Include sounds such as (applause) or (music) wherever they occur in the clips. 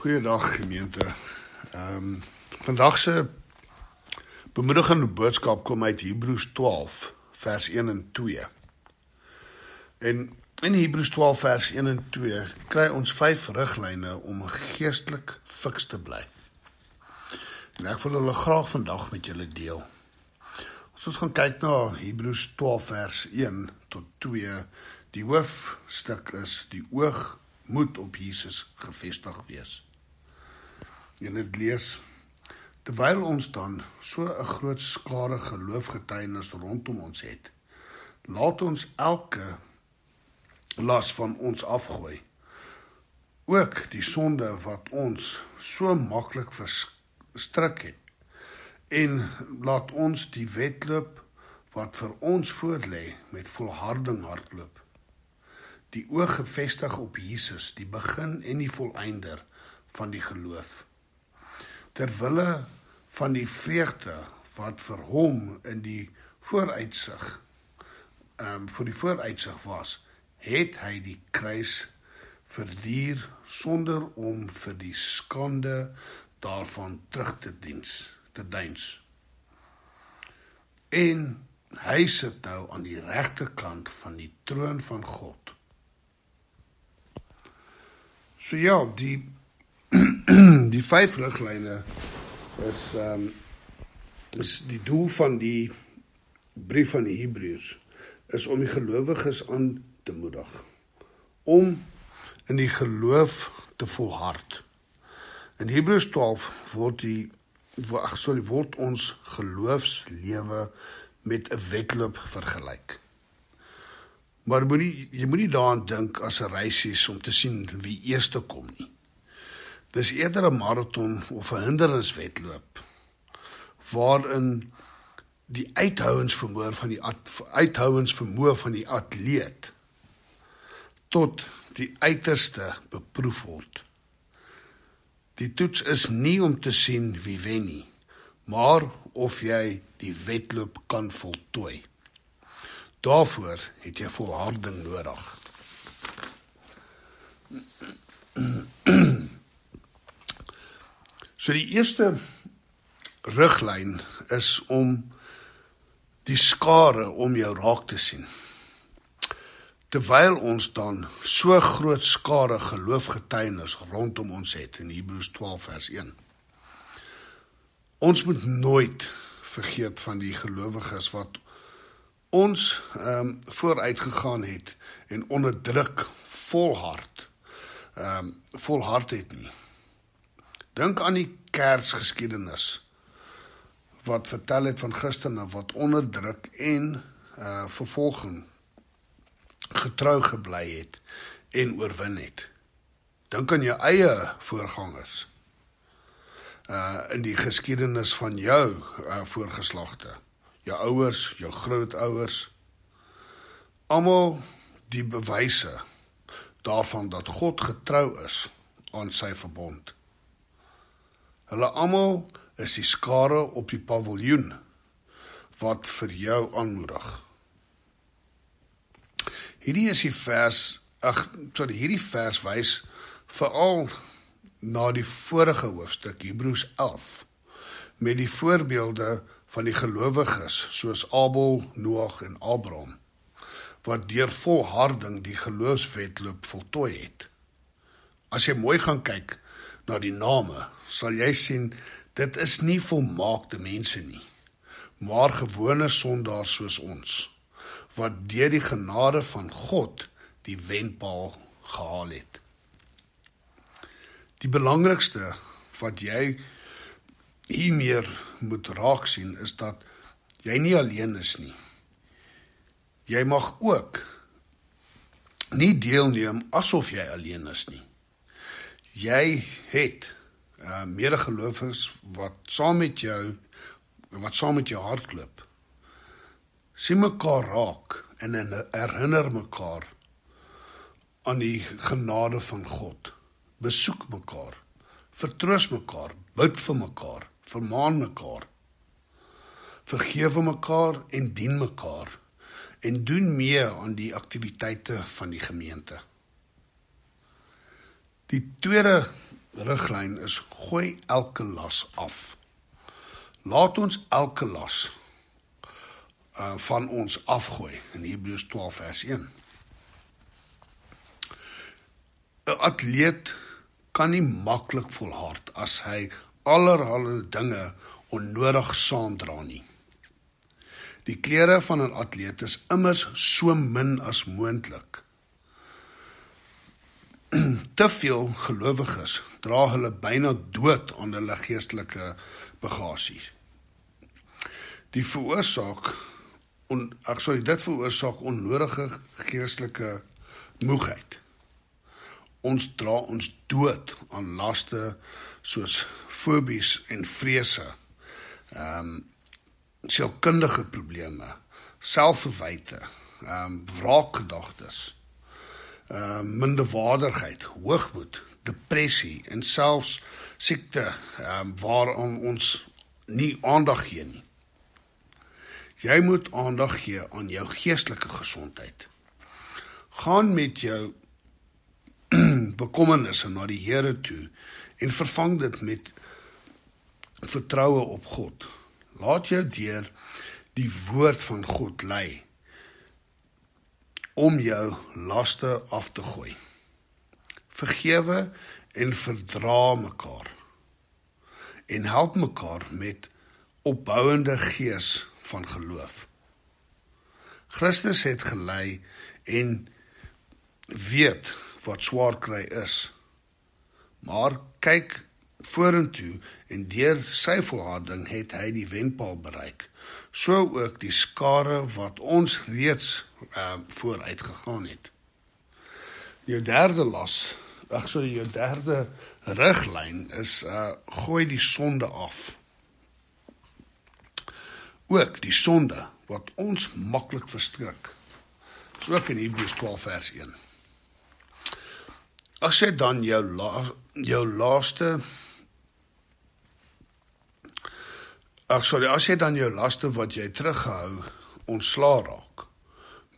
Goeiedag gemeente. Ehm um, vandag se bemoedigende boodskap kom uit Hebreërs 12 vers 1 en 2. En in Hebreërs 12 vers 1 en 2 kry ons vyf riglyne om geestelik fiks te bly. En ek wil hulle graag vandag met julle deel. As ons gaan kyk na Hebreërs 12 vers 1 tot 2, die hoofstuk is die oog moet op Jesus gefestig wees. En dit lees terwyl ons dan so 'n groot skare geloofgetuienis rondom ons het, laat ons elke las van ons afgooi. Ook die sonde wat ons so maklik verstrik het. En laat ons die wedloop wat vir ons voorlê met volharding hardloop die oog gefestig op Jesus, die begin en die volëinder van die geloof. Terwille van die vreugde wat vir hom in die vooruitsig ehm um, vir die vooruitsig was, het hy die kruis verduur sonder om vir die skande daarvan terug te diens te duins. En hy sit nou aan die regterkant van die troon van God. So ja, die die vyf riglyne is ehm um, is die doel van die brief van die Hebreërs is om die gelowiges aan te moedig om in die geloof te volhard. In Hebreërs 12 word die ag sorry word ons geloofslewe met 'n wedloop vergelyk. Maar moenie jy moenie daaraan dink as 'n reisies om te sien wie eerste kom nie. Dis eerder 'n maraton of 'n hinderniswedloop waarin die uithouensvermoë van die uithouensvermoë van die atleet tot die uiterste beproef word. Die toets is nie om te sien wie wen nie, maar of jy die wedloop kan voltooi. Daarvoor het jy volharding nodig. (clears throat) So die eerste riglyn is om die skare om jou raak te sien. Terwyl ons dan so groot skare geloofgetuienis rondom ons het in Hebreërs 12 vers 1. Ons moet nooit vergeet van die gelowiges wat ons ehm um, vooruit gegaan het en onderdruk volhard ehm um, volhard het nie. Dink aan die Kersgeskiedenis wat vertel het van Christene wat onderdruk en uh vervolging getrou gebly het en oorwin het. Dink aan jou eie voorgangers. Uh in die geskiedenis van jou uh, voorgeslagte jou ouers, jou grootouers almal die bewyse daarvan dat God getrou is aan sy verbond. Hulle almal is die skare op die paviljoen wat vir jou aanmoedig. Hierdie is die vers ag sorry hierdie vers wys veral na die vorige hoofstuk Hebreërs 11 met die voorbeelde van die gelowiges soos Abel, Noag en Abraham wat deur volharding die geloofswetloop voltooi het. As jy mooi gaan kyk na die name, sal jy sien dit is nie volmaakte mense nie, maar gewone sondaars soos ons wat deur die genade van God die wenpaal gehaal het. Die belangrikste wat jy hiermee moet raak sien is dat jy nie alleen is nie. Jy mag ook nie deelneem asof jy alleen is nie. Jy het uh medegelowiges wat saam met jou wat saam met jou hardloop. Sien mekaar raak en herinner mekaar aan die genade van God. Besoek mekaar, vertroos mekaar, bid vir mekaar vermaan mekaar. Vergewe mekaar en dien mekaar en doen mee aan die aktiwiteite van die gemeente. Die tweede riglyn is gooi elke las af. Laat ons elke las uh van ons afgooi in Hebreërs 12 vers 1. 'n Atleet kan nie maklik volhard as hy allerlei dinge onnodig saamdra nie. Die klere van 'n atleet is immers so min as moontlik. (clears throat) Te veel gelowiges dra hulle byna dood aan hulle geestelike bagasies. Die veroorsaak on ag sorry, dit veroorsaak onnodige geestelike moegheid. Ons dra ons dood aan laste soos fobies en vrese. Ehm um, sielkundige probleme, selfverwyte, ehm um, wraakgedagtes, um, minderwaardigheid, hoogmoed, depressie en selfs siekte ehm um, waaraan ons nie aandag gee nie. Jy moet aandag gee aan jou geestelike gesondheid. Gaan met jou (clears throat) bekommernisse na die Here toe en vervang dit met vertroue op God. Laat jou deur die woord van God lei om jou laste af te gooi. Vergewe en verdra mekaar. En help mekaar met opbouende gees van geloof. Christus het gelei en weet wat swaar kry is. Maar kyk vorentoe en deur sy volharding het hy die wenpaal bereik. So ook die skare wat ons reeds uh, vooruit gegaan het. Jou derde las, ag sorry, jou derde riglyn is uh gooi die sonde af. Ook die sonde wat ons maklik verstrik. So ook in Hebreërs 12 vers 1. As jy dan jou la, jou laaste Ag sorry, as jy dan jou laste wat jy terughou ontsla raak,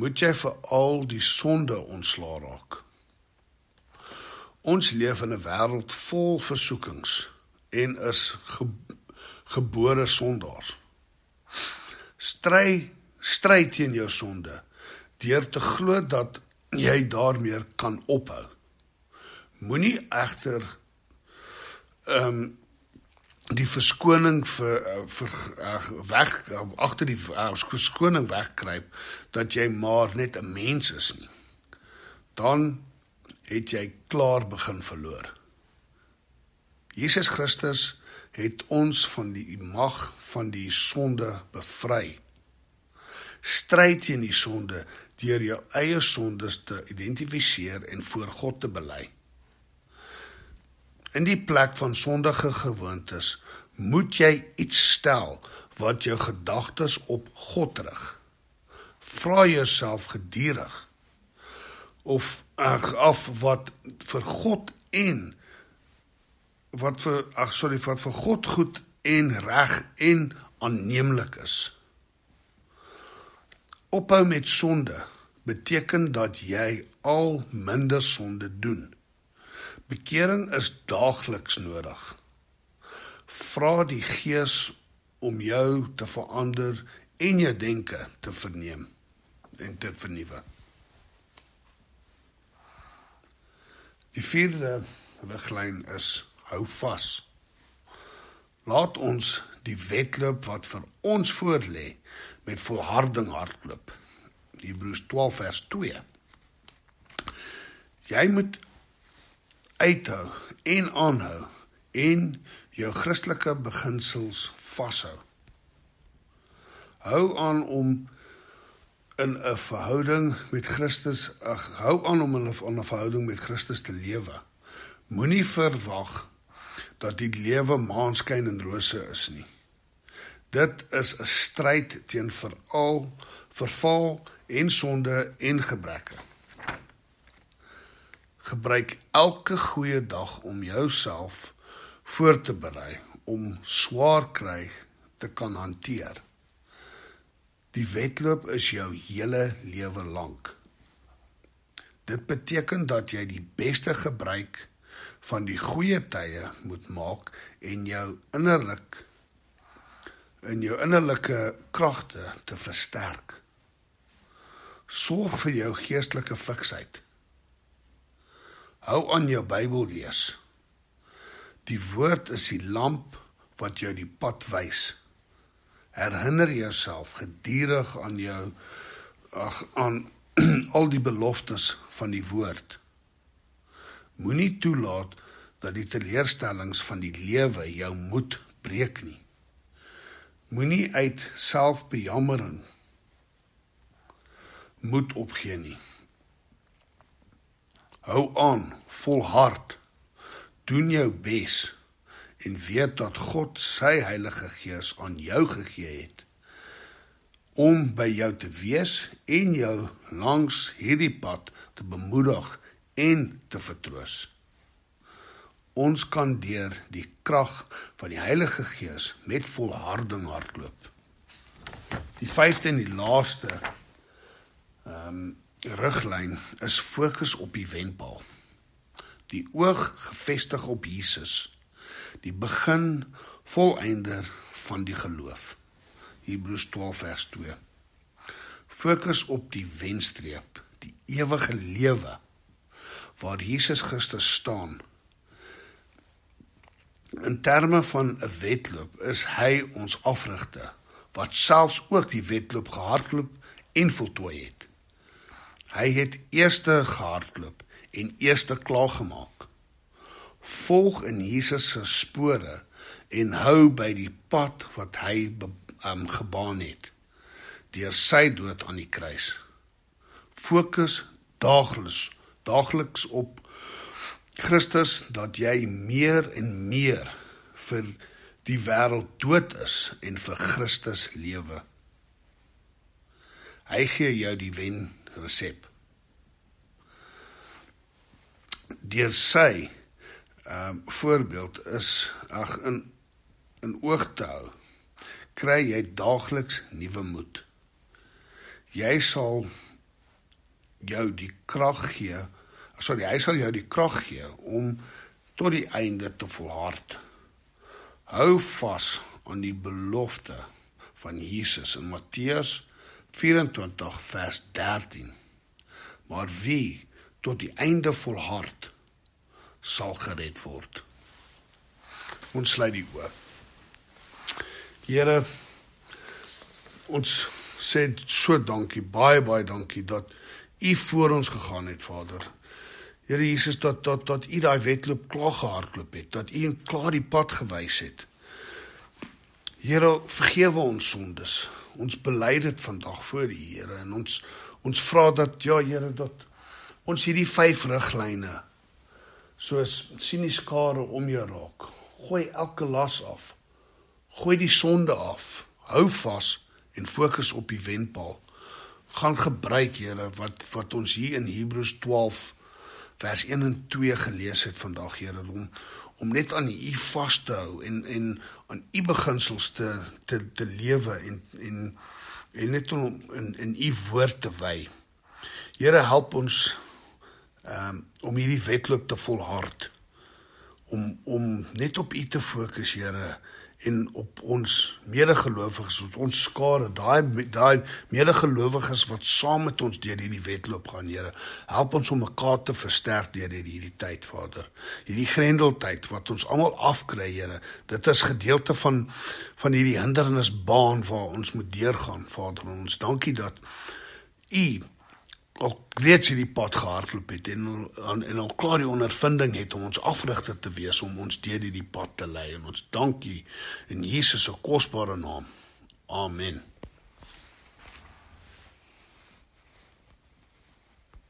moet jy vir al die sonde ontsla raak. Ons leef in 'n wêreld vol versoekings en is ge, gebore sondaars. Stry stry teen jou sonde deur te glo dat jy daarmee kan ophou. Moenie egter ehm um, die verskoning vir eh, vir uh, weg agter die uh, verskoning wegkruip dat jy maar net 'n mens is nie. Dan het jy klaar begin verloor. Jesus Christus het ons van die mag van die sonde bevry. Stry teen die sonde deur jou eie sondes te identifiseer en voor God te bely In die plek van sondige gewoontes moet jy iets stel wat jou gedagtes op God rig. Vra jouself gedurig of ag af wat vir God en wat vir ag sorry wat vir God goed en reg en aanneemlik is. Ophou met sonde beteken dat jy al minder sonde doen. Bekering is daagliks nodig. Vra die Gees om jou te verander en jou denke te verneem en te vernuwe. Die vierde riglyn is hou vas. Laat ons die wedloop wat vir ons voorlê met volharding hardloop. Hebreërs 12 vers 2. Jy moet uithou en aanhou en jou Christelike beginsels vashou. Hou aan om in 'n verhouding met Christus, ag hou aan om in 'n verhouding met Christus te lewe. Moenie verwag dat die lewe maanskyn en rose is nie. Dit is 'n stryd teen veral verval en sonde en gebreke. Gebruik elke goeie dag om jouself voor te berei om swaar kry te kan hanteer. Die wedloop is jou hele lewe lank. Dit beteken dat jy die beste gebruik van die goeie tye moet maak en jou innerlik in jou innerlike kragte te versterk. Sorg vir jou geestelike fiksheid. Hou aan jou Bybel lees. Die woord is die lamp wat jou die pad wys. Herinner jouself gedurig aan jou ag aan (clears throat) al die beloftes van die woord. Moenie toelaat dat die teleurstellings van die lewe jou moed breek nie. Moenie uit selfbejammering moed opgee nie. Hou aan, volhard. Doen jou bes en weet dat God sy Heilige Gees aan jou gegee het om by jou te wees en jou langs hierdie pad te bemoedig en te vertroos. Ons kan deur die krag van die Heilige Gees met volharding hardloop. Die vyfde en die laaste ehm um, riglyn is fokus op die wenpaal. Die oog gefestig op Jesus, die begin volëinder van die geloof. Hebreërs 12 vers 2. Fokus op die wenstreep, die ewige lewe waar Jesus Christus staan. In terme van 'n wedloop is hy ons afrigter wat selfs ook die wedloop gehardloop en voltooi het. Hy het eerste gehardloop en eerste klaar gemaak. Volg in Jesus se spore en hou by die pad wat hy um, gebaan het deur sy dood aan die kruis. Fokus daagliks daagliks op Christus dat jy meer en meer vir die wêreld dood is en vir Christus lewe. Hy gee jou die wen resep. Deur sy ehm um, voorbeeld is ag in in oog te hou kry jy daagliks nuwe moed. Jy sal jou die krag gee. Sorry, hy sal jou die krag gee om tot die einde te volhard. Hou vas aan die belofte van Jesus in Matteus 24 vers 13. Maar wie tot die einde volhard sal gered word. Ons sluit die oop. Here ons sê so dankie, baie baie dankie dat U voor ons gegaan het, Vader. Here Jesus dat dat dat U daai wedloop klaar gehardloop het, dat U klaar die pad gewys het. Here, vergewe ons sondes. Ons bely dit vandag voor die Here en ons ons vra dat ja Here dat ons hierdie vyf riglyne soos sien die skare om jou raak. Gooi elke las af. Gooi die sonde af. Hou vas en fokus op die wenpaal. Gaan gebruik, Here, wat wat ons hier in Hebreërs 12 vers 1 en 2 gelees het vandag, Here, om om net aan U vas te hou en en aan U beginsels te te te lewe en en en net om in in U woord te wy. Here, help ons um, om hierdie wedloop te volhard om om net op U te fokus, Here en op ons medegelowiges, op ons skare, daai daai medegelowiges wat saam met ons deur hierdie wedloop gaan, Here. Help ons om mekaar te versterk deur hierdie tyd, Vader. Hierdie grendeltyd wat ons almal afkry, Here. Dit is gedeelte van van hierdie hindernisbaan waar ons moet deurgaan, Vader. En ons dankie dat U al reeds hierdie pad gehardloop het en en, en al klaar die ondervinding het om ons afrigter te wees om ons deur hierdie pad te lei en ons dankie in Jesus se kosbare naam. Amen.